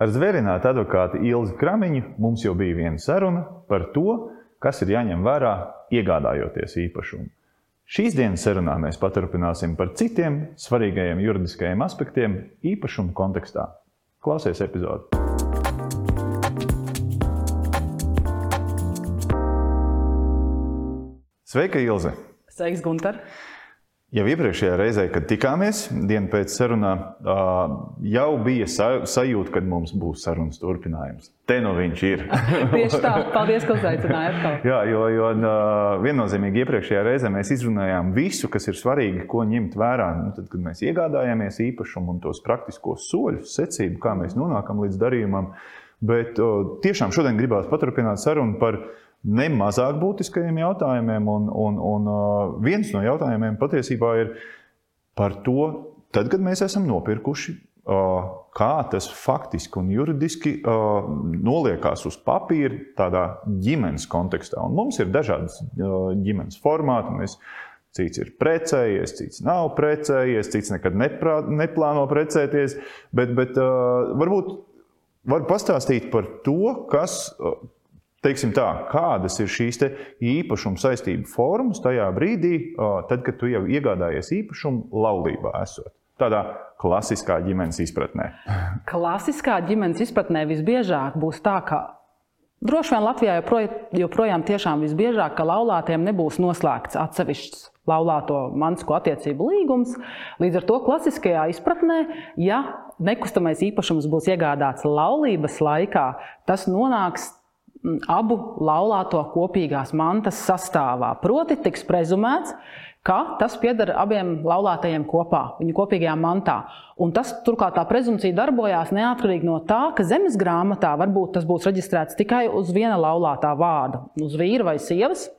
Ar zvērinātu advokātu Ilzi Kramiņu mums jau bija viena saruna par to, kas ir jāņem vērā iegādājoties īpašumu. Šīs dienas sarunā mēs paturpināsim par citiem svarīgajiem juridiskajiem aspektiem īpašumu kontekstā. Klausies epizodi! Sveika, Ilze! Sveiks, Gunter! Jau iepriekšējā reizē, kad tikāmies, dienu pēc sarunā, jau bija sajūta, ka mums būs sarunas turpinājums. Te nu viņš ir. Tieši tā, paldies, ka uzaicinājāt. Jā, jo, jo viennozīmīgi iepriekšējā reizē mēs izrunājām visu, kas ir svarīgi, ko ņemt vērā. Nu, tad, kad mēs iegādājāmies īpašumu un tos praktiskos soļus, secību, kā mēs nonākam līdz darījumam. Bet tiešām šodien gribās paturpināt sarunu par ne mazāk būtiskajiem jautājumiem. Un, un, un uh, viens no jautājumiem patiesībā ir par to, tad, kad mēs esam nopirkuši, uh, kā tas faktiski un juridiski uh, noliekās uz papīra tādā ģimenes kontekstā. Un mums ir dažādas ģimenes formāti. Mēs Cits ir precējies, cits nav precējies, cits nekad neprā, neplāno precēties. Bet, bet uh, varbūt var pastāstīt par to, kas, teiksim tā, kādas ir šīs īpašuma saistību formas tajā brīdī, tad, kad tu jau iegādājies īpašumu laulībā esot. Tādā klasiskā ģimenes izpratnē. Klasiskā ģimenes izpratnē visbiežāk būs tā, ka droši vien Latvijā joprojām tiešām visbiežāk, ka laulātiem nebūs noslēgts atsevišķs laulāto mantisko attiecību līgums. Līdz ar to klasiskajā izpratnē, ja nekustamais īpašums būs iegādāts laulības laikā, tas nonāks abu laulāto kopīgās mantas sastāvā. Proti, tiks prezumēts, ka tas pieder abiem laulātajiem kopā, viņu kopīgajā mantā. Un tas turklāt tā prezumcija darbojās neatkarīgi no tā, ka zemes grāmatā varbūt tas būs reģistrēts tikai uz viena laulātā vārda, uz vīra vai sievas.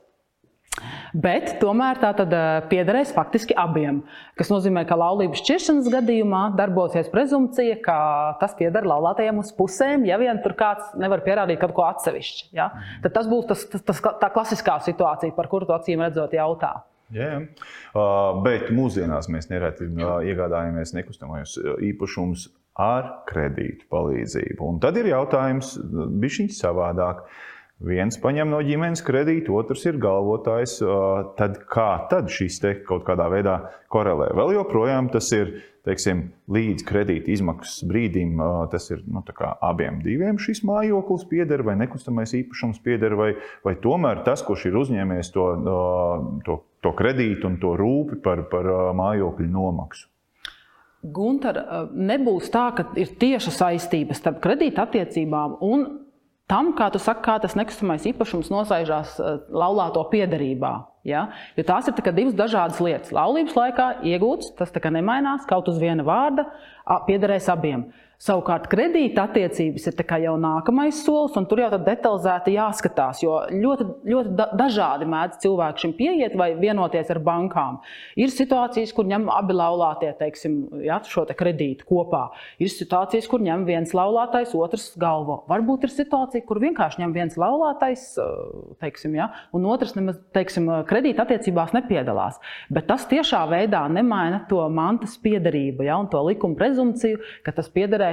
Bet tomēr tā tad eh, piederēs faktiski abiem. Tas nozīmē, ka laulības šķiršanas gadījumā darbosies prezumcija, ka tas pieder laulātajiem uz pusēm, ja vien tur kāds nevar pierādīt kaut ko atsevišķu. Ja? Tad tas būs tas, tas, tas, tā klasiskā situācija, par kuru acīm redzot jautā. Jā, uh, bet mūsdienās mēs nereti uh, iegādājamies nekustamos īpašumus ar kredītu palīdzību. Un tad ir jautājums, bija šī savādāk. Uh, Viens paņem no ģimenes kredītu, otrs ir galvotājs. Tad kā tad šis te kaut kādā veidā korelē? Vēl joprojām tas ir teiksim, līdz kredīta izmaksas brīdim, tas ir nu, abiem diviem šis mājoklis pieder, vai nekustamais īpašums pieder, vai, vai tomēr tas, kurš ir uzņēmies to, to, to kredītu un to rūpi par, par mājokļu nomaksu. Gunter, nebūs tā, ka ir tieša saistība starp kredīta attiecībām un tam, kā tu saki, kā tas nekustamais īpašums nosaižās eh, laulāto piedarībā. Ja? Jo tās ir divas dažādas lietas. Laulības laikā iegūts, tas nemainās, kaut uz viena vārda, piederēs abiem. Savukārt kredīta attiecības ir jau nākamais solis, un tur jau detalizēti jāskatās. Jo ļoti, ļoti dažādi mēdz cilvēki šim pieiet vai vienoties ar bankām. Ir situācijas, kur ņem abi laulātie teiksim, ja, šo te kredītu kopā. Ir situācijas, kur ņem viens laulātais, otrs galvo. Varbūt ir situācija, kur vienkārši ņem viens laulātais, teiksim, ja, un otrs nemaz teiksim, kredīta attiecībās nepiedalās. Bet tas tiešā veidā nemaina to mantas piedarību ja, un to likuma prezumciju, ka tas piederēs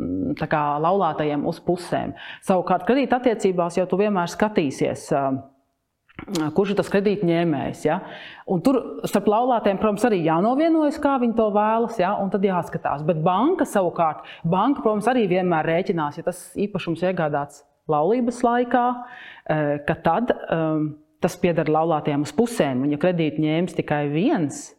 Mm, kā, laulātajiem uz pusēm. Savukārt, kredīta attiecībās jau tu vienmēr skatīsies. Kurš ir tas kredītņēmējs? Ja? Un tur starp laulātiem, protams, arī jānovienojas, kā viņi to vēlas, ja? un tad jāskatās. Bet banka savukārt, banka, protams, arī vienmēr rēķinās, ja tas īpašums iegādāts laulības laikā, ka tad um, tas pieder laulātiem uz pusēm. Un, ja kredītņēmējs tikai viens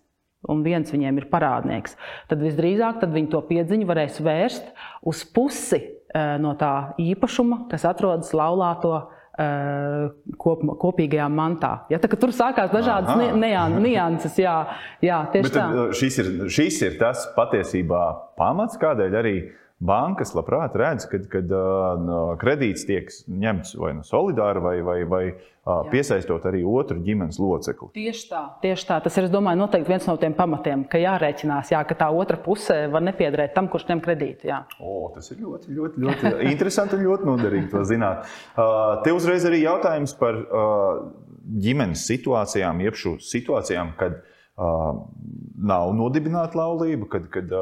un viens viņiem ir parādnieks, tad visdrīzāk tad viņi to piedziņu varēs vērst uz pusi eh, no tā īpašuma, kas atrodas laulāto eh, kop, kopīgajā mantā. Ja, tā, tur sākās dažādas nianses. Jā, jā, tieši Bet, tā. Eh, šis ir, šis ir tas patiesībā pamats, kādēļ arī bankas labprāt redz, kad, kad uh, kredīts tiek ņemts vai nu solidāri, vai, vai, vai uh, piesaistot arī otru ģimenes locekli. Tieši tā. Tieši tā. Tas ir domāju, noteikti viens no tiem pamatiem, ka jārēķinās, jā, ka tā otra puse var nepiederēt tam, kurš ņem kredītu. Jā. O, tas ir ļoti, ļoti, ļoti interesanti un ļoti noderīgi to zināt. Uh, te uzreiz arī jautājums par uh, ģimenes situācijām, jeb šo situācijām, kad uh, nav nodibināta laulība, kad, kad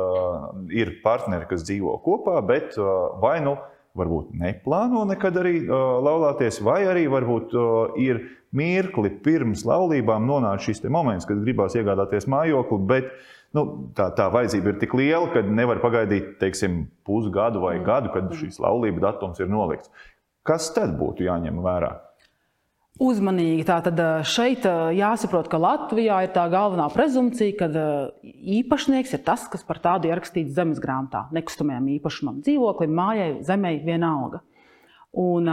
ir partneri, kas dzīvo kopā, bet vai nu varbūt neplāno nekad arī laulāties, vai arī varbūt ir mirkli pirms laulībām nonāk šis moments, kad gribās iegādāties mājokli, bet nu, tā, tā vajadzība ir tik liela, ka nevar pagaidīt teiksim, pusgadu vai gadu, kad šīs laulības datums ir nolikts. Kas tad būtu jāņem vērā? Uzmanīgi. Tātad šeit jāsaprot, ka Latvijā ir tā galvenā prezumpcija, ka īpašnieks ir tas, kas par tādu ierakstīts zemes grāmatā, nekustamajam īpašumam, dzīvoklim, mājai, zemē, vienalga. Un,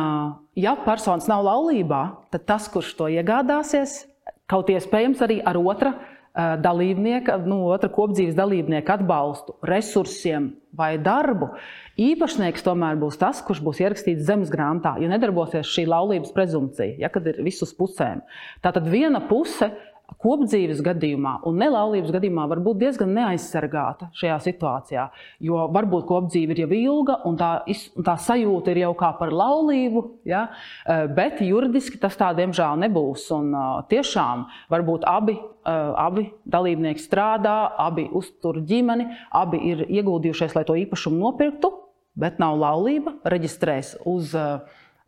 ja personis nav laulībā, tad tas, kurš to iegādāsies, kaut iespējams arī ar otra dalībnieka, nu, otra kopdzīves dalībnieka atbalstu, resursiem vai darbu, īpašnieks tomēr būs tas, kurš būs ierakstīts zemes grāmatā, jo nedarbosies šī laulības prezumpcija, ja, kad ir visus pusēm. Tātad viena puse kopdzīves gadījumā un nelaulības gadījumā var būt diezgan neaizsargāta šajā situācijā. Jo varbūt kopdzīve ir jau ilga, un tā, un tā sajūta ir jau kā par laulību, ja? Eh, bet juridiski tas tā diemžēl nebūs. Un, eh, tiešām varbūt abi, eh, abi dalībnieki strādā, abi uztur ģimeni, abi ir ieguldījušies, lai to īpašumu nopirktu, bet nav laulība, reģistrēs uz uh,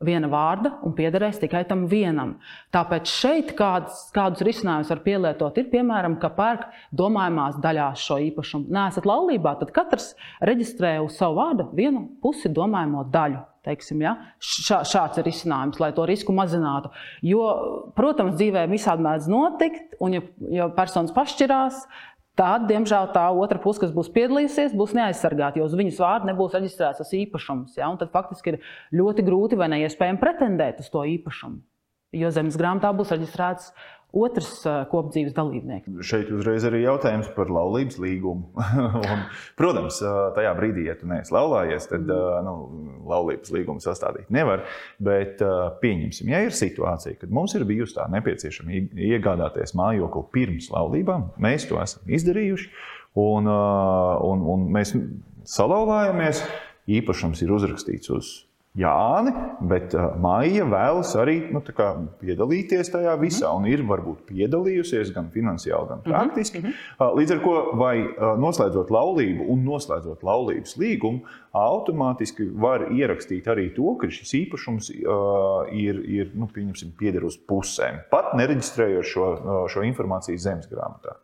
viena vārda un piederēs tikai tam vienam. Tāpēc šeit kādus, kādus risinājumus var pielietot, ir piemēram, ka pērk domājumās daļās šo īpašumu. Nē, esat laulībā, tad katrs reģistrē uz savu vārdu vienu pusi domājamo daļu. Teiksim, ja? Šā, šāds ir risinājums, lai to risku mazinātu. Jo, protams, dzīvē visādi mēdz notikt, un ja, ja personas pašķirās, tad, diemžēl, tā otra puse, kas būs piedalījusies, būs neaizsargāta, jo uz viņas vārdu nebūs reģistrēts tas īpašums. Ja? Tad faktiski ir ļoti grūti vai neiespējami pretendēt uz to īpašumu, jo zemes grāmatā būs reģistrēts otrs kopdzīves dalībnieks. Šeit uzreiz arī jautājums par laulības līgumu. un, protams, tajā brīdī, ja tu neesi laulājies, tad nu, laulības līgumu sastādīt nevar. Bet pieņemsim, ja ir situācija, kad mums ir bijusi tā nepieciešama iegādāties mājokli pirms laulībām, mēs to esam izdarījuši, un, un, un mēs salauzāmies. Īpašums ir uzrakstīts uz Jāni, bet uh, Maija vēlas arī nu, piedalīties tajā visā, un ir varbūt piedalījusies gan finansiāli, gan mhm, praktiski. Mm -hmm. Līdz ar to, vai uh, noslēdzot laulību un noslēdzot laulības līgumu, automātiski var ierakstīt arī to, ka šis īpašums uh, ir, ir nu, pieder uz pusēm, pat nereģistrējot šo, uh, šo informāciju zemes grāmatā.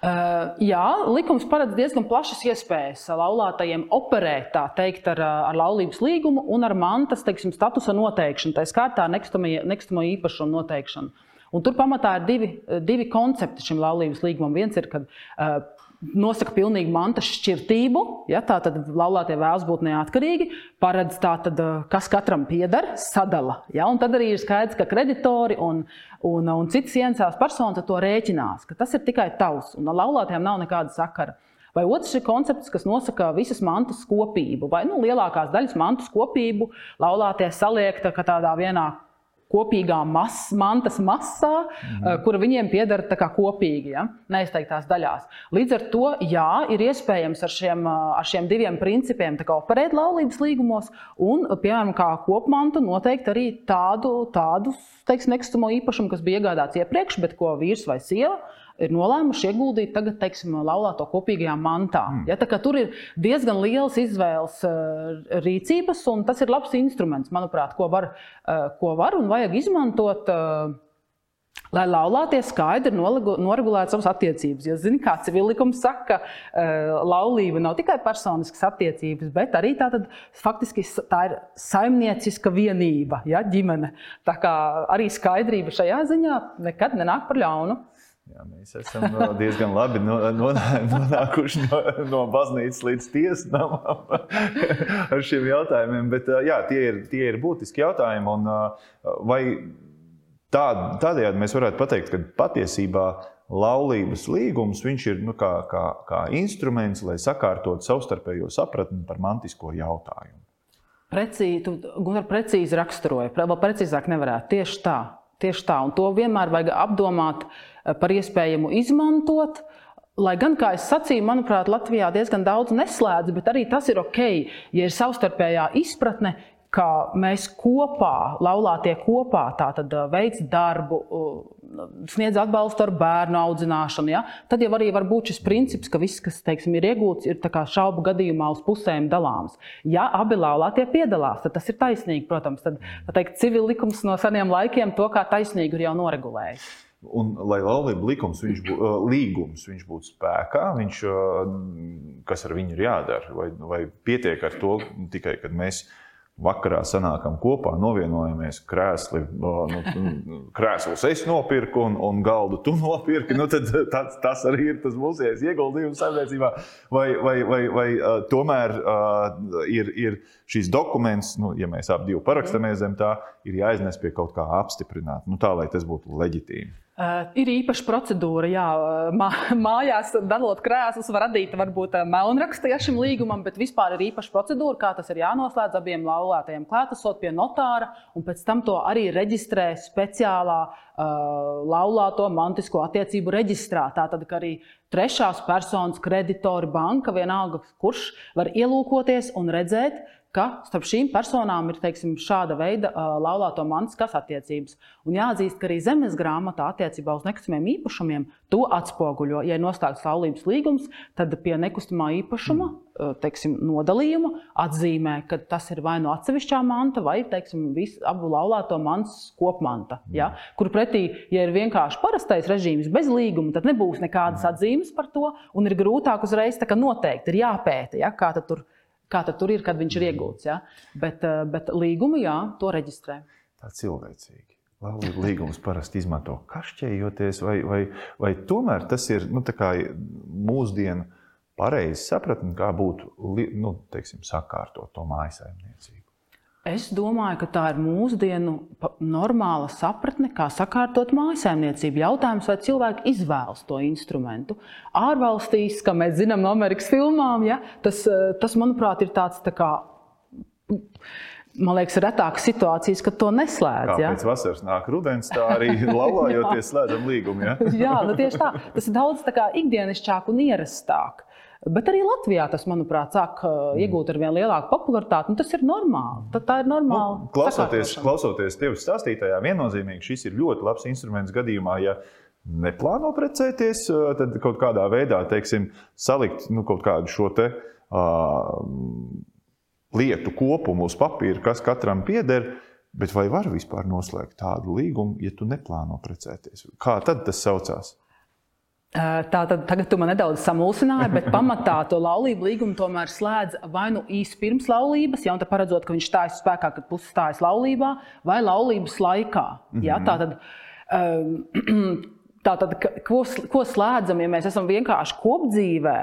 Uh, jā, likums paredz diezgan plašas iespējas laulātajiem operēt teikt, ar, ar laulības līgumu un ar mantas teiksim, statusa noteikšanu, tā skaitā nekustamo īpašumu noteikšanu. Un tur pamatā ir divi, divi koncepti šim laulības līgumam. Viens ir, kad uh, nosaka pilnīgi mantas šķirtību. Ja, tā tad laulātie vēlas būt neatkarīgi, paredz tātad, eh, kas katram pieder, sadala. Ja, tad arī ir skaidrs, ka kreditori un, un, un citas iencēlas personas to rēķinās, ka tas ir tikai tavs un laulātiem nav nekāda sakara. Vai otrs ir koncepts, kas nosaka visas mantas kopību, vai nu, lielākās daļas mantas kopību laulātie saliekta tādā vienā kopīgā mas, mantas masā, mm. kura viņiem pieder kopīgi, ja? neizteiktās daļās. Līdz ar to, jā, ir iespējams ar šiem, ar šiem diviem principiem operēt laulības līgumos, un, piemēram, kā kopmantu noteikt arī tādu, tādu teiksim, nekustamo īpašumu, kas bija iegādāts iepriekš, bet ko vīrs vai sieva ir nolēmuši ieguldīt tagad, teiksim, laulāto kopīgajā mantā. Mm. Ja, tur ir diezgan liels izvēles uh, rīcības, un tas ir labs instruments, manuprāt, ko var, uh, ko var un vajag izmantot. Uh, Lai laulātie skaidri noregulētu savas attiecības. Jo, zini, kā civillikums saka, ka laulība nav tikai personiskas attiecības, bet arī tā, tad, faktiski, tā ir saimnieciska vienība, ja, ģimene. Tā kā arī skaidrība šajā ziņā nekad nenāk par ļaunu. Jā, mēs esam diezgan labi nonākuši no, no baznīcas līdz tiesam ar šiem jautājumiem. Bet, jā, tie, ir, tie ir būtiski jautājumi. Un, vai tā, tādējādi mēs varētu pateikt, ka patiesībā laulības līgums ir nu, kā, kā, kā instruments, lai sakārtotu savstarpējo sapratni par mantisko jautājumu? Precīzi, Gunār, precīzi raksturoji, vēl precīzāk nevarētu. Tieši tā, tieši tā. Un to vienmēr vajag apdomāt Eh, par iespējamu izmantot. Lai gan, kā es sacīju, manuprāt, Latvijā diezgan daudz neslēdz, bet arī tas ir ok, ja ir savstarpējā izpratne, ka mēs kopā, laulātie kopā, tātad eh, veids darbu, sniedz atbalstu ar bērnu audzināšanu. Ja? Tad jau arī var būt šis princips, ka viss, kas teiksim, ir iegūts, ir šaubu gadījumā uz pusēm dalāms. Ja abi laulātie piedalās, tad tas ir taisnīgi. Protams, tad teikt, civil likums no seniem laikiem to kā taisnīgu ir jau noregulējis. Un, lai laulība likums, viņš bū, līgums viņš būtu spēkā, viņš, kas ar viņu ir jādara, vai, vai pietiek ar to tikai, kad mēs mēs vakarā sanākam kopā, novienojamies, krēsli, nu, krēslus es nopirku un, un galdu tu nopirki. Nu, tas, tas arī ir tas mūsu ieguldījums saimniecībā. Vai, vai, vai, vai tomēr uh, ir, ir šīs dokuments, nu, ja mēs abi parakstāmies zem tā, ir jāiznes pie kaut kā apstiprināt, nu, tā lai tas būtu leģitīvi. Uh, ir īpaša procedūra, jā, mā, mājās dalot krēslus, var radīt varbūt melnrakstu ja, šim līgumam, bet vispār ir īpaša procedūra, kā tas ir jānoslēdz abiem laulātajiem klātesot pie notāra, un pēc tam to arī reģistrē speciālā uh, laulāto mantisko attiecību reģistrā. Tātad arī trešās personas kreditori, banka, vienalga, kurš var ielūkoties un redzēt, ka starp šīm personām ir teiksim, šāda veida uh, laulāto mantiskas attiecības. Un jāatzīst, ka arī zemes grāmatā attiecībā uz nekustamiem īpašumiem to atspoguļo. Ja ir noslēgts laulības līgums, tad pie nekustamā īpašuma uh, teiksim, nodalījuma atzīmē, ka tas ir vai no atsevišķā manta, vai teiksim, visu, abu laulāto mantas kopmanta. Ja? Kur pretī, ja ir vienkārši parastais režīms bez līguma, tad nebūs nekādas atzīmes par to, un ir grūtāk uzreiz noteikt, ir jāpēta, ja? kā tur ir kā tur ir, kad viņš ir iegūts. Ja? Bet, eh, bet līgumu, jā, to reģistrē. Tā cilvēcīgi. Laulību līgumus parasti izmanto kašķējoties, vai, vai, vai tomēr tas ir nu, mūsdienu pareizi sapratni, kā būtu nu, teiksim, sakārtot to mājasaimniecību. Es domāju, ka tā ir mūsdienu normāla sapratne, kā sakārtot mājsaimniecību. Jautājums, vai cilvēki izvēlas to instrumentu. Ārvalstīs, kā mēs zinām no Amerikas filmām, ja, tas, eh, tas, manuprāt, ir tāds tā kā. Man liekas, retākas situācijas, kad to neslēdz. Ja? Pēc vasaras nāk rudens, tā arī laulājoties slēdzam līgumu. Ja? Jā, nu tieši tā. Tas ir daudz ikdienišķāk un ierastāk. Bet arī Latvijā tas, manuprāt, sāk uh, mm. iegūt ar vien lielāku popularitāti. Tas ir normāli. Tad tā ir normāli. Nu, klausoties, klausoties tevis stāstītajā, viennozīmīgi šis ir ļoti labs instruments gadījumā, ja neplāno precēties, uh, tad kaut kādā veidā teiksim, salikt nu, kaut kādu šo te, uh, lietu kopumu uz papīra, kas katram pieder. Bet vai var vispār noslēgt tādu līgumu, ja tu neplāno precēties? Kā tad tas saucās? Tātad tagad tu man nedaudz samulsināji, bet pamatā to laulību līgumu tomēr slēdz vai nu īsi pirms laulības, jau tā paredzot, ka viņš stājas spēkā, kad puses stājas laulībā, vai laulības laikā. Mm -hmm. ja? Tātad, tātad ko, ko slēdzam, ja mēs esam vienkārši kopdzīvē?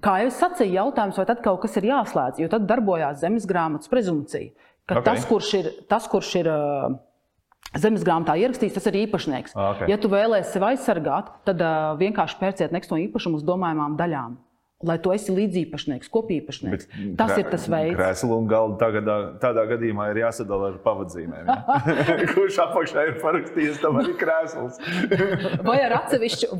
Kā jau es sacīju, jautājums, vai tad kaut kas ir jāslēdz, jo tad darbojās zemes grāmatas prezumcija. Ka okay. tas, kurš ir, tas, kurš ir uh, zemes grāmatā ierakstīts, tas ir īpašnieks. Okay. Ja tu vēlēsies sevi aizsargāt, tad uh, vienkārši pērciet nekustamo īpašumu uz domājumām daļām lai tu esi līdziepašnieks, kopīpašnieks. Bet tas ir tas veids. Krēslu un galdu tagad, tādā gadījumā ir jāsadala ar pavadzīmēm. Ja? Kurš apakšā ir parakstījis, tam arī krēsls. vai, ar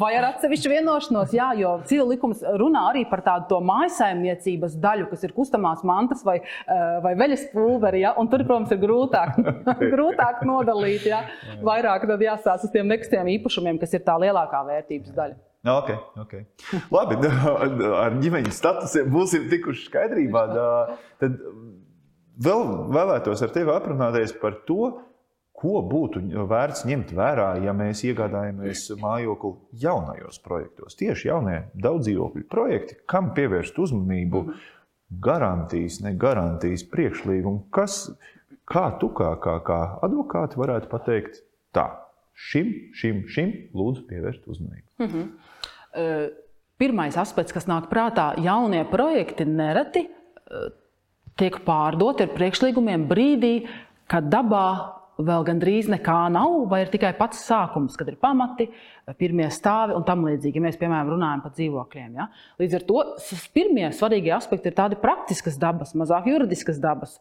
vai ar atsevišķu vienošanos, jā, jo civil likums runā arī par tādu mājasaimniecības daļu, kas ir kustamās mantas vai, eh, vai veļas pulveri. Ja? Un tur, protams, ir grūtāk, grūtāk nodalīt. Ja? Vairāk jāstāsta uz tiem nekustiem īpašumiem, kas ir tā lielākā vērtības daļa. Okay, okay. Labi, ar ģimeņa statusiem būsim tikuši skaidrībā. Tad vēl vēlētos ar tevi aprunāties par to, ko būtu vērts ņemt vērā, ja mēs iegādājamies mājokli jaunajos projektos. Tieši jaunie daudz dzīvokļu projekti, kam pievērst uzmanību, garantijas, ne garantijas, priekšlīgumu. Kas, kā tu kā, kā, kā advokāti varētu pateikt, tā, šim, šim, šim lūdzu pievērst uzmanību? Mm -hmm. Pirmais aspekts, kas nāk prātā, jaunie projekti nereti tiek pārdoti ar priekšlīgumiem brīdī, kad dabā vēl gandrīz nekā nav, vai ir tikai pats sākums, kad ir pamati, pirmie stāvi un tam līdzīgi. Ja mēs, piemēram, runājam par dzīvokļiem. Ja? Līdz ar to pirmie svarīgie aspekti ir tādi praktiskas dabas, mazāk juridiskas dabas.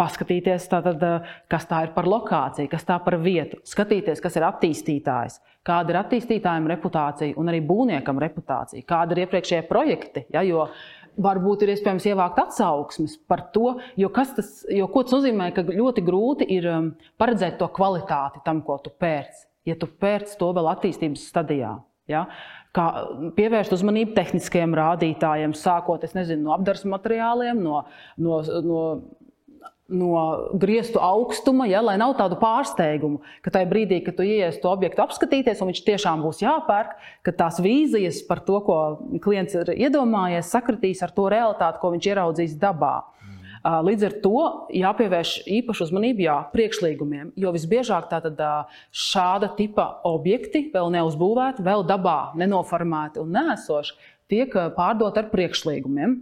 Paskatīties, tātad, kas tā ir par lokāciju, kas tā par vietu, skatīties, kas ir attīstītājs, kāda ir attīstītājiem reputācija un arī būvniekam reputācija, kāda ir iepriekšējie projekti. Ja? Jo varbūt ir iespējams ievākt atsauksmes par to, jo, tas, jo tas nozīmē, ka ļoti grūti ir um, paredzēt to kvalitāti tam, ko tu pērci. ja tu pērc to vēl attīstības stadijā. Ja? Kā pievērst uzmanību tehniskajiem rādītājiem, sākot nezinu, no apgabala materiāliem, no, no, no no grieztu augstuma, ja, lai nav tādu pārsteigumu, ka tajā brīdī, kad tu ienāc to objektu apskatīties, un viņš tiešām būs jāpērk, ka tās vīzijas par to, ko klients ir iedomājies, sakritīs ar to realitāti, ko viņš ieraudzīs dabā. Līdz ar to jāpievērš īpaša uzmanība jā, priekšlīgumiem, jo visbiežāk tātad, šāda tipa objekti, vēl neuzbūvēti, vēl dabā nenoformēti un nēsoši, tiek pārdoti ar priekšlīgumiem.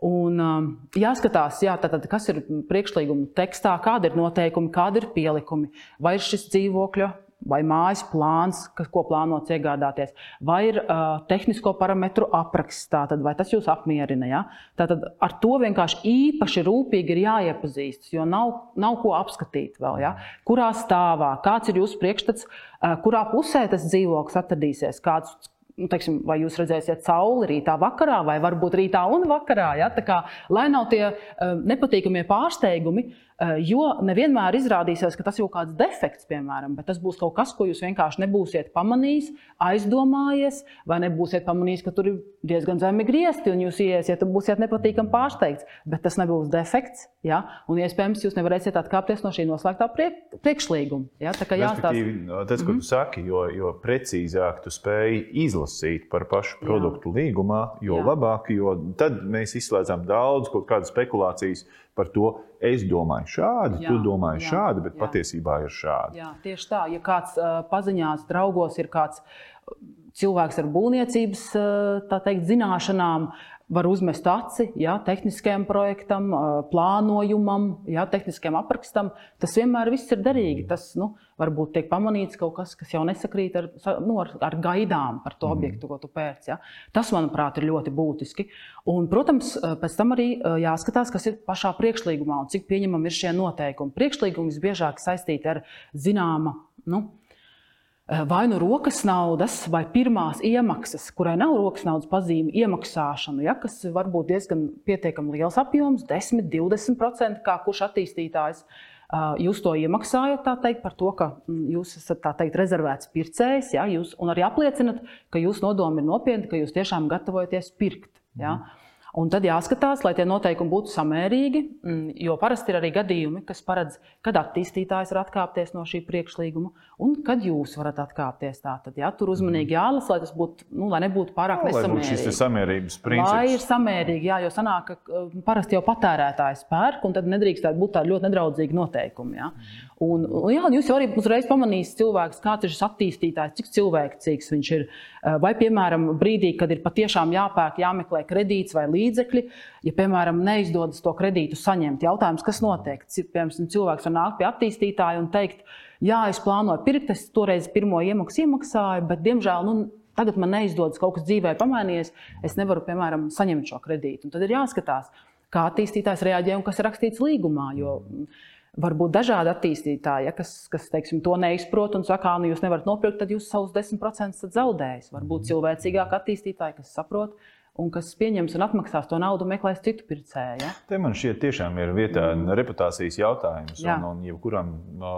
Un, um, jāskatās, jā, tātad, kas ir priekšlīguma tekstā, kādi ir noteikumi, kādi ir pielikumi, vai ir šis dzīvokļa vai mājas plāns, kas, ko plānots iegādāties, vai ir uh, tehnisko parametru apraksts, tātad, vai tas jūs apmierina. Ja? Tātad ar to vienkārši īpaši rūpīgi ir jāiepazīstas, jo nav, nav ko apskatīt vēl. Ja? Kurā stāvā, kāds ir jūsu priekšstats, uh, kurā pusē tas dzīvoklis atradīsies, kāds nu, teiksim, vai jūs redzēsiet sauli rītā, vakarā, vai varbūt rītā un vakarā. Ja? Kā, lai nav tie uh, nepatīkamie pārsteigumi, uh, jo nevienmēr izrādīsies, ka tas ir kaut kāds defekts, piemēram, bet tas būs kaut kas, ko jūs vienkārši nebūsiet pamanījis, aizdomājies, vai nebūsiet pamanījis, ka tur ir diezgan zemi griezti, un jūs iesiet, un būsiet nepatīkami pārsteigts. Bet tas nebūs defekts, ja? un iespējams jūs nevarēsiet atkāpties no šī noslēgtā priek priekšlīguma. Ja? Tā kā jāstāsta. Tas, ko tu saki, jo, jo precīzāk tu spēj izlasīt par pašu produktu Jā. līgumā, jo Jā. labāk, jo tad mēs izslēdzam daudz kaut kādas spekulācijas par to. Es domāju šādi, Jā. tu domāji Jā. šādi, bet Jā. patiesībā ir šādi. Jā, tieši tā. Ja kāds uh, paziņās, draugos ir kāds cilvēks ar būvniecības teikt, zināšanām, var uzmest aci ja, tehniskajam projektam, plānojumam, ja, tehniskajam aprakstam. Tas vienmēr viss ir derīgi. Tas nu, varbūt tiek pamanīts kaut kas, kas jau nesakrīt ar, nu, ar, ar gaidām par to mm. objektu, ko tu pēc. Ja. Tas, manuprāt, ir ļoti būtiski. Un, protams, pēc tam arī jāskatās, kas ir pašā priekšlīgumā un cik pieņemami ir šie noteikumi. Priekšlīgumi visbiežāk saistīti ar zināma. Nu, vai nu rokas naudas, vai pirmās iemaksas, kurai nav rokas naudas pazīme, iemaksāšanu, ja, kas var būt diezgan pietiekami liels apjoms, 10, 20%, kā kurš attīstītājs. Eh, jūs to iemaksājat teikt, par to, ka mm, jūs esat teikt, rezervēts pircējs, ja, jūs, un arī apliecinat, ka jūsu nodomi ir nopietni, ka jūs tiešām gatavojaties pirkt. Ja. Mm. Un tad jāskatās, lai tie noteikumi būtu samērīgi, mm, jo parasti ir arī gadījumi, kas paredz, kad attīstītājs var atkāpties no šī priekšlīguma un kad jūs varat atkāpties. Tātad, ja, tur uzmanīgi jālasa, lai tas būtu, nu, lai nebūtu pārāk no, nesamērīgi. Šis ir samērības princips. Lai ir samērīgi, jā, jo sanāk, ka parasti jau patērētājs pērk, un tad nedrīkstētu būt tādi ļoti nedraudzīgi noteikumi. Ja. Un, un, jā, jūs jau arī uzreiz pamanīsiet, cilvēks, kāds ir šis attīstītājs, cik cilvēcīgs viņš ir. Vai, piemēram, brīdī, kad ir patiešām jāpērk, jāmeklē kredīts vai līdzekļi, ja, piemēram, neizdodas to kredītu saņemt, jautājums, kas notiek? Piemēram, cilvēks var nākt pie attīstītāja un teikt, jā, es plānoju pirkt, es toreiz pirmo iemaksu iemaksāju, bet, diemžēl, nu, tagad man neizdodas kaut kas dzīvē pamainījies, es nevaru, piemēram, saņemt šo kredītu. Un tad ir jāskatās, kā attīstītājs reaģē un kas ir rakstīts līgumā. Jo, var būt dažādi attīstītāji, ja, kas, kas teiksim, to neizprot un saka, nu, jūs nevarat nopirkt, tad jūs savus 10% zaudējat. Varbūt mhm. cilvēcīgāk attīstītāji, kas saprot. Un kas pieņems un atmaksās to naudu, meklēs citu pircēju. Ja? Te man šķiet, tiešām ir vietā mm. reputācijas jautājums. Jā. Un, un jebkuram no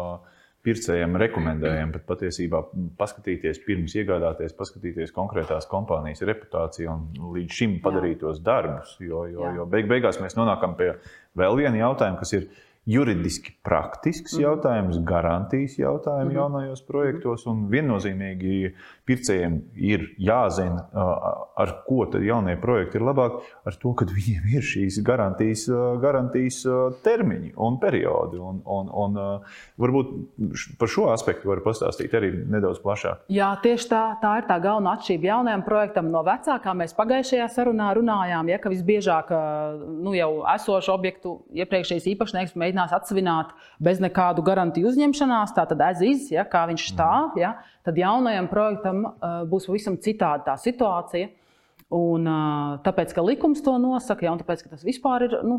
pircējiem rekomendējam pat patiesībā paskatīties, pirms iegādāties, paskatīties konkrētās kompānijas reputāciju un līdz šim padarītos Jā. darbus. Jo, jo, Jā. jo beig beigās mēs nonākam pie vēl viena jautājuma, kas ir juridiski praktisks mm. jautājums, garantijas jautājums mm. jaunajos projektos. Un viennozīmīgi pircējiem ir jāzina, ar ko tad jaunie projekti ir labāk, ar to, ka viņiem ir šīs garantijas, garantijas termiņi un periodi. Un, un, un varbūt par šo aspektu var pastāstīt arī nedaudz plašāk. Jā, tieši tā, tā ir tā galvenā atšķirība jaunajam projektam no vecā, kā mēs pagājušajā sarunā runājām, ja, ka visbiežāk nu, jau esošu objektu iepriekšējais īpašnieks mēģinās atsevināt bez nekādu garantiju uzņemšanās, tātad aiziz, ja, kā viņš stāv, ja, tad jaunajam projektam uh, būs pavisam citāda tā situācija. Un, tāpēc, ka likums to nosaka, ja, un tāpēc, ka tas vispār ir nu,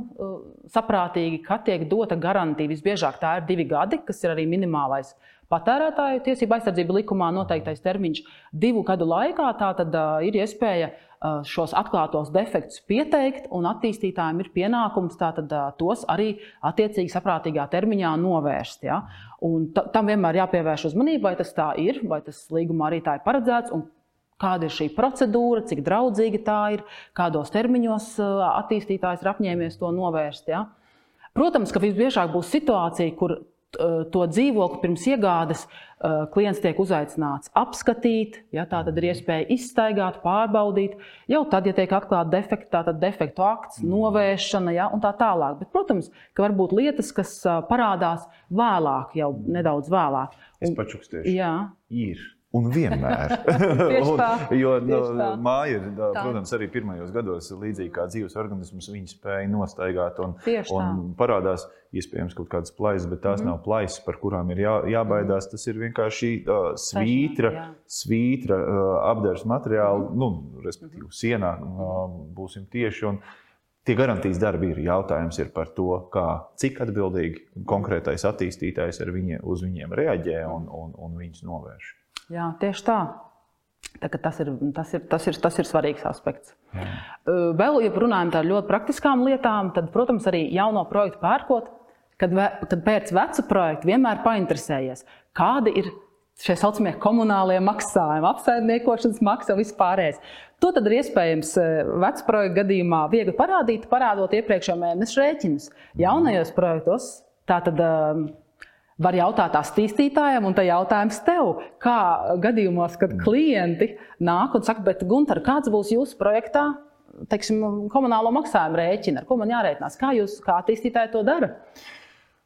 saprātīgi, ka tiek dota garantija. Visbiežāk tā ir divi gadi, kas ir arī minimālais patērētāju tiesību aizsardzība likumā noteiktais termiņš. Divu gadu laikā tā tad ir iespēja šos atklātos defektus pieteikt, un attīstītājiem ir pienākums tātad, tos arī attiecīgi saprātīgā termiņā novērst. Ja? Un tam vienmēr jāpievērš uzmanība, vai tas tā ir, vai tas līgumā arī tā ir paredzēts kāda ir šī procedūra, cik draudzīga tā ir, kādos termiņos attīstītājs ir apņēmies to novērst. Ja? Protams, ka visbiežāk būs situācija, kur to dzīvokli pirms iegādes klients tiek uzaicināts apskatīt. Ja, tā tad ir iespēja izstaigāt, pārbaudīt. Jau tad, ja tiek atklāta defekta, tad defektu akts, novēršana ja, un tā tālāk. Bet, protams, ka var būt lietas, kas parādās vēlāk, jau nedaudz vēlāk. Es pačukstēšu. Jā. Ir Un vienmēr. un, jo no, māja ir, tā. protams, arī pirmajos gados līdzīgi kā dzīves organisms, viņi spēja nostaigāt un, un parādās iespējams kaut kādas plaisas, bet tās mm. nav plaisas, par kurām ir jā, jābaidās. Tas ir vienkārši uh, svītra, Taisnā, svītra uh, apdars materiāli, mm. nu, respektīvi sienā uh, būsim tieši. Un, Tie garantijas darbi ir jautājums ir par to, kā, cik atbildīgi konkrētais attīstītājs viņa, uz viņiem reaģē un, un, un viņus novērš. Jā, tieši tā. tā tas, ir, tas, ir, tas, ir, tas ir svarīgs aspekts. Jā. Vēl, ja runājam par ļoti praktiskām lietām, tad, protams, arī jauno projektu pērkot, kad, kad pēc veca projekta vienmēr painteresējies, kādi ir šie saucamie komunālie maksājumi, apsaimniekošanas maksa un vispārējais. To tad ir iespējams vecā projekta gadījumā viegli parādīt, parādot iepriekšējā mēneša rēķinus. Jaunajos projektos tātad Var jautāt attīstītājiem, un tā jautājums tev, kā gadījumos, kad klienti nāk un saka, bet Gunter, kāds būs jūsu projektā teiksim, komunālo maksājumu rēķina, ar ko man jārēķinās? Kā jūs, kā attīstītāji, to dara?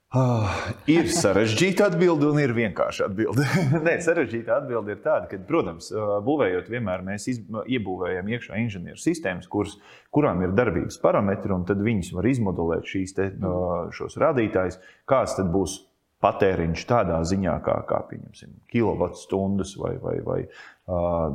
Uh, ir sarežģīta atbilde un ir vienkārša atbilde. Nē, sarežģīta atbilde ir tāda, ka, protams, būvējot, vienmēr mēs iebūvējam iekšā inženieru sistēmas, kuras, kurām ir darbības parametri, un tad viņas var izmodelēt šīs te, šos rādītājus, kāds būs patēriņš tādā ziņā, kā, kā kilovatstundas vai, vai, vai uh,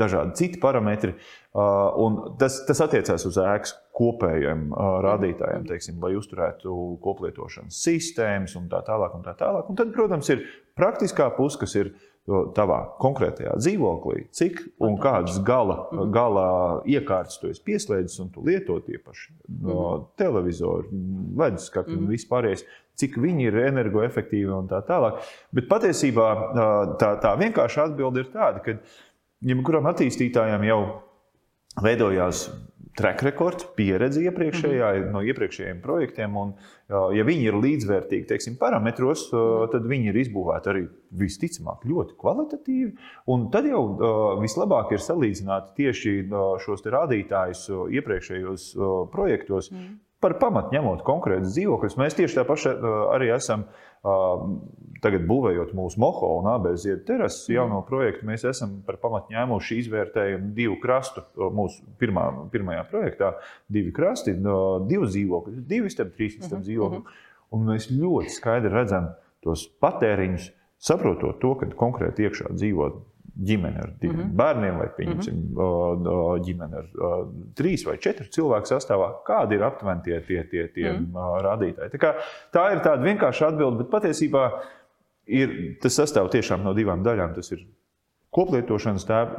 dažādi citi parametri. Uh, tas, tas attiecās uz ēkas kopējiem uh, rādītājiem, teiksim, lai uzturētu koplietošanas sistēmas un tā tālāk. Un tā tālāk. Un tad, protams, ir praktiskā puse, kas ir tavā konkrētajā dzīvoklī, cik un kādas gala, mhm. gala iekārtas tu esi pieslēdzis un tu lieto tiepaši no mhm. televizoru, leduskapja un mhm. vispārējais cik viņi ir energoefektīvi un tā tālāk. Bet patiesībā tā, tā vienkārša atbilde ir tāda, ka jebkuram attīstītājam jau veidojās track records, pieredze iepriekšējā, mm -hmm. no iepriekšējiem projektiem. Un, ja viņi ir līdzvērtīgi teiksim, parametros, mm -hmm. tad viņi ir izbūvēti arī visticamāk ļoti kvalitatīvi. Un tad jau vislabāk ir salīdzināt tieši šos rādītājus iepriekšējos projektos. Mm -hmm par pamatu ņemot konkrētus dzīvokļus. Mēs tieši tā paša arī esam. Tagad, būvējot mūsu moho un abas ziedu terases mhm. jauno projektu, mēs esam par pamatu ņēmuši izvērtējumu divu krastu. Mūsu pirmā, pirmajā projektā divi krasti, divas dzīvokļus, divi istabi, trīs mhm, dzīvokļi. Mhm. Un mēs ļoti skaidri redzam tos patēriņus, saprotot to, ka konkrēti iekšā dzīvo ģimene ar diviem mm -hmm. bērniem, vai pieņemsim, mm -hmm. ģimene ar trīs vai četru cilvēku sastāvā, kādi ir aptuveni tie, tie, tie, tie mm -hmm. rādītāji. Tā, tā ir tāda vienkārša atbilde, bet patiesībā ir, tas sastāv tiešām no divām daļām. Tas ir koplietošanas tēp,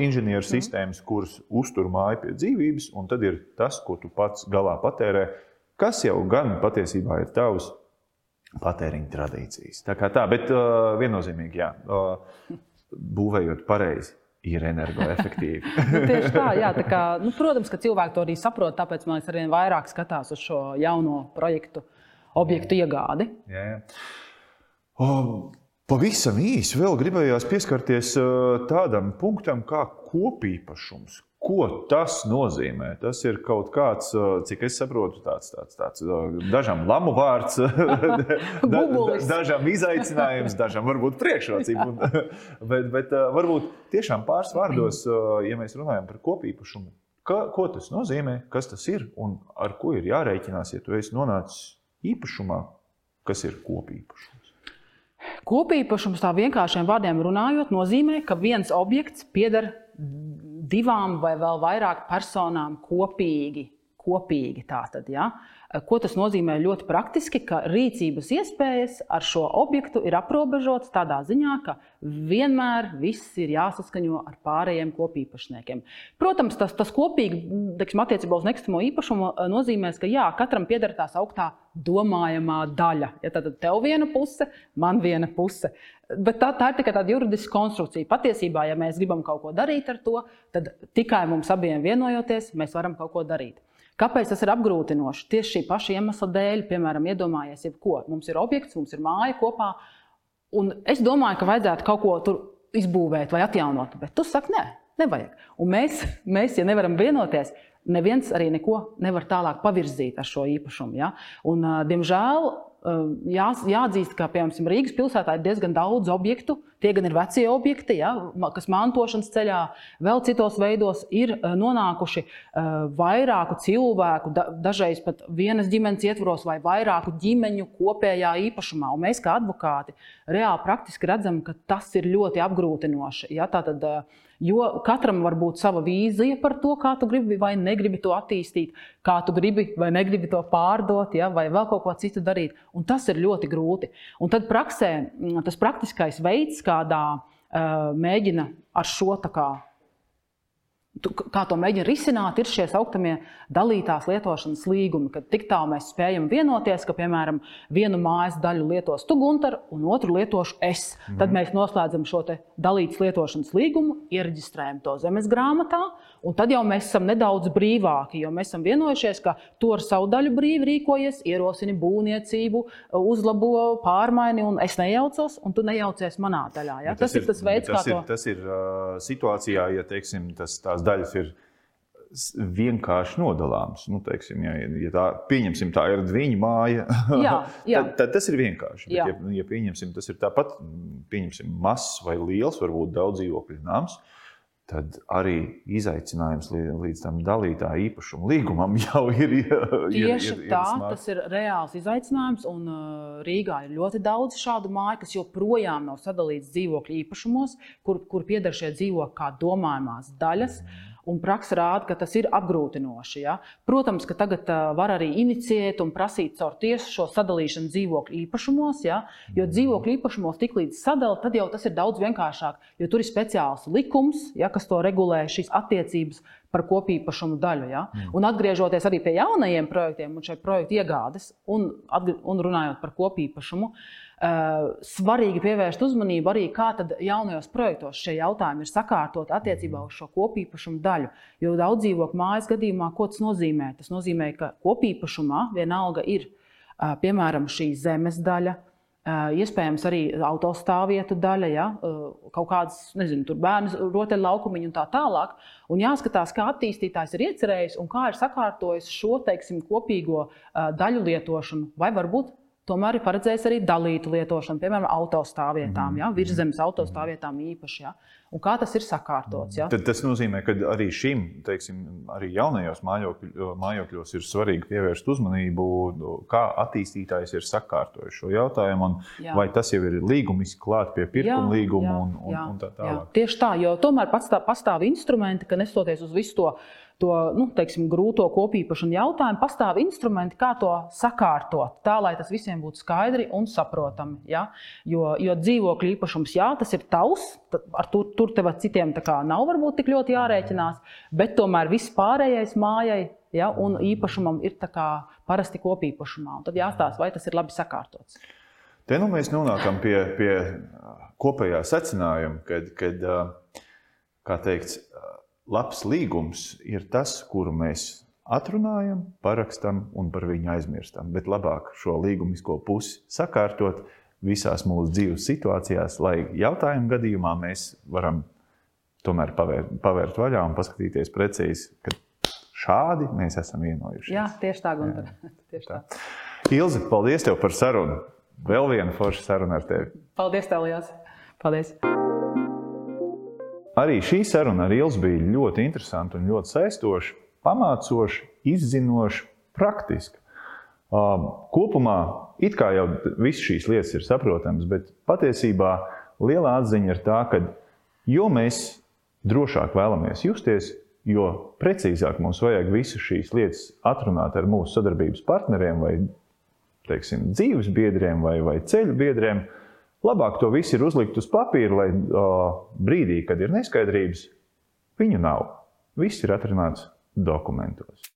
inženieru mhm. sistēmas, kuras uztur māju pie dzīvības, un tad ir tas, ko tu pats galā patērē, kas jau gan patiesībā ir tavs patēriņa tradīcijas. Tā kā tā, bet viennozīmīgi, jā. Būvējot pareizi. Ir energoefektīvi. nu, tieši tā, jā, tā kā, nu, protams, ka cilvēki to arī saprot. Tāpēc man liekas, arī vairāk skatās uz šo jauno projektu, objektu iegādi. Jā, jā. O, pavisam īsi vēl gribējās pieskarties tādam punktam kā kopīpašums. Ko tas nozīmē? Tas ir kaut kāds, cik es saprotu, tāds, tāds, tāds dažam lamu vārds, da, dažam izaicinājums, dažam varbūt priekšrocība. bet, bet varbūt tiešām pāris vārdos, ja mēs runājam par kopīpašumu, ka, ko tas nozīmē, kas tas ir un ar ko ir jārēķinās, ja tu esi nonācis īpašumā, kas ir kopīpašums. Kopīpašums tā vienkāršiem vārdiem runājot, nozīmē, ka viens objekts pieder divām vai vēl vairāk personām kopīgi. kopīgi tātad, ja? Ko tas nozīmē ļoti praktiski, ka rīcības iespējas ar šo objektu ir aprobežotas tādā ziņā, ka vienmēr viss ir jāsaskaņo ar pārējiem kopīpašniekiem. Protams, tas, tas kopīgi teiksim, attiecībā uz nekustamo īpašumu eh, nozīmē, ka jā, katram pieder tā sauktā domājamā daļa. Ja tad tev viena puse, man viena puse. Bet tā, tā ir tikai tāda juridiska konstrukcija. Patiesībā, ja mēs gribam kaut ko darīt ar to, tad tikai mums abiem vienojoties, mēs varam kaut ko darīt. Kāpēc tas ir apgrūtinoši? Tieši šī paša iemesla dēļ, piemēram, iedomājies, jebko. Mums ir objekts, mums ir māja kopā, un es domāju, ka vajadzētu kaut ko tur izbūvēt vai atjaunot. Bet tu saki, nē, nevajag. Un mēs, mēs, ja nevaram vienoties, neviens arī neko nevar tālāk pavirzīt ar šo īpašumu. Ja? Un, diemžēl jā, jāatzīst, ka piemēram, Rīgas pilsētā ir diezgan daudz objektu. Tie gan ir vecie objekti, ja, kas mantošanas ceļā, vēl citos veidos ir eh, nonākuši eh, vairāku cilvēku, dažreiz pat vienas ģimenes ietvaros vai vairāku ģimeņu kopējā īpašumā. Un mēs, kā advokāti, reāli praktiski redzam, ka tas ir ļoti apgrūtinoši. Ja, tātad, uh, Jo katram var būt sava vīzija par to, kā tu gribi vai negribi to attīstīt, kā tu gribi vai negribi to pārdot, ja, vai vēl kaut ko citu darīt. Un tas ir ļoti grūti. Un tad praksē mm, tas praktiskais veids, kādā uh, mēģina ar šo kā, kā to mēģina risināt, ir šie sauktamie dalītās lietošanas līgumi, kad tik tālu mēs spējam vienoties, ka, piemēram, vienu mājas daļu lietos tu, Gunter, un otru lietošu es. Mm. Tad mēs noslēdzam šo dalītas lietošanas līgumu, iereģistrējam to zemes grāmatā, un tad jau mēs esam nedaudz brīvāki, jo mēs esam vienojušies, ka tu ar savu daļu brīvi rīkojies, ierosini būvniecību, uzlabo, pārmaini, un es nejaucos, un tu nejaucies manā daļā. Ja? Tas, tas ir tas veids, tas kā ir, to. Tas ir uh, situācijā, ja teiksim, tas, tās daļas ir vienkārši nodalāms. Nu, teiksim, ja, ja tā, pieņemsim, tā ir viņa māja, jā, jā. Tad, tad tas ir vienkārši. Bet, ja, ja pieņemsim, tas ir tāpat, pieņemsim, mazs vai liels, varbūt daudz dzīvokļu nams. Tad arī izaicinājums līdz tam dalītāja īpašuma līgumam jau ir. ir Tieši ir, ir, tā, ir tas ir reāls izaicinājums. Un Rīgā ir ļoti daudz šādu māju, kas joprojām nav sadalīts dzīvokļu īpašumos, kur, kur pieder šie dzīvokļi kā domājamās daļas. Mm. Un praksa rāda, ka tas ir apgrūtinoši. Ja? Protams, ka tagad var arī inicijēt un prasīt caur tiesu šo sadalīšanu dzīvokļu īpašumos. Ja? Jo dzīvokļu īpašumos tiklīdz sadalīt, tad jau tas ir daudz vienkāršāk. Jo tur ir speciāls likums, ja, kas to regulē šīs attiecības par kopīpašumu daļu. Ja? Mm. Un atgriežoties arī pie jaunajiem projektiem un šai projekta iegādes un, un runājot par kopīpašumu. Uh, svarīgi pievērst uzmanību arī, kā jaunajos projektos šie jautājumi ir sakārtot attiecībā uz šo kopīpašumu daļu. Jo daudz dzīvokļu mājas gadījumā, ko tas nozīmē? Tas nozīmē, ka kopīpašumā vienalga ir eh, piemēram šī zemes daļa. Iespējams, arī autostāvvietu daļa, ja, kaut kādas, nezinu, tur bērnu rotaļlaukumiņu un tā tālāk. Un jāskatās, kā attīstītājs ir iecerējis un kā ir sakārtojis šo, teiksim, kopīgo daļu lietošanu, vai varbūt Tomēr ir paredzējis arī dalītu lietošanu, piemēram, autostāvvietām, ja, virszemes autostāvvietām īpaši. Ja. Un kā tas ir sakārtots? Ja? Tad tas nozīmē, ka arī šim, teiksim, arī jaunajos mājokļos ir svarīgi pievērst uzmanību, kā attīstītājs ir sakārtojis šo jautājumu, un vai tas jau ir līgumiski klāt pie pirkuma līguma un, un, jā, un tā tālāk. Jā. Tieši tā, jo tomēr pastāv, pastāv instrumenti, ka nesoties uz visu to to nu, teiksim, grūto kopīpašanu jautājumu, pastāv instrumenti, kā to sakārtot, tā lai tas visiem būtu skaidri un saprotami. Ja? Jo, jo dzīvokļu īpašums, jā, tas ir tavs, ar tur, tur tev citiem nav varbūt tik ļoti jārēķinās, bet tomēr viss pārējais mājai ja, un īpašumam ir parasti kopīpašumā. Un tad jāstāsta, vai tas ir labi sakārtots. Te nu mēs nonākam pie, pie kopējā secinājuma, kad, kad kā teikts, labs līgums ir tas, kuru mēs atrunājam, parakstam un par viņu aizmirstam. Bet labāk šo līgumisko pusi sakārtot visās mūsu dzīves situācijās, lai jautājumu gadījumā mēs varam tomēr pavērt, pavērt vaļā un paskatīties precīzi, ka šādi mēs esam vienojušies. Jā, tieši tā, Gunter. Tieši tā. Ilzi, paldies tev par sarunu. Vēl viena forša saruna ar tevi. Paldies, tev, Lielas. Paldies. Arī šī saruna ar Ilzu bija ļoti interesanta un ļoti saistoša, pamācoša, izzinoša, praktiska. Kopumā it kā jau visas šīs lietas ir saprotamas, bet patiesībā liela atziņa ir tā, ka jo mēs drošāk vēlamies justies, jo precīzāk mums vajag visas šīs lietas atrunāt ar mūsu sadarbības partneriem vai teiksim, dzīves biedriem vai, vai ceļu biedriem, labāk to visu ir uzlikt uz papīra, lai uh, brīdī, kad ir neskaidrības, viņu nav. Viss ir atrunāts dokumentos.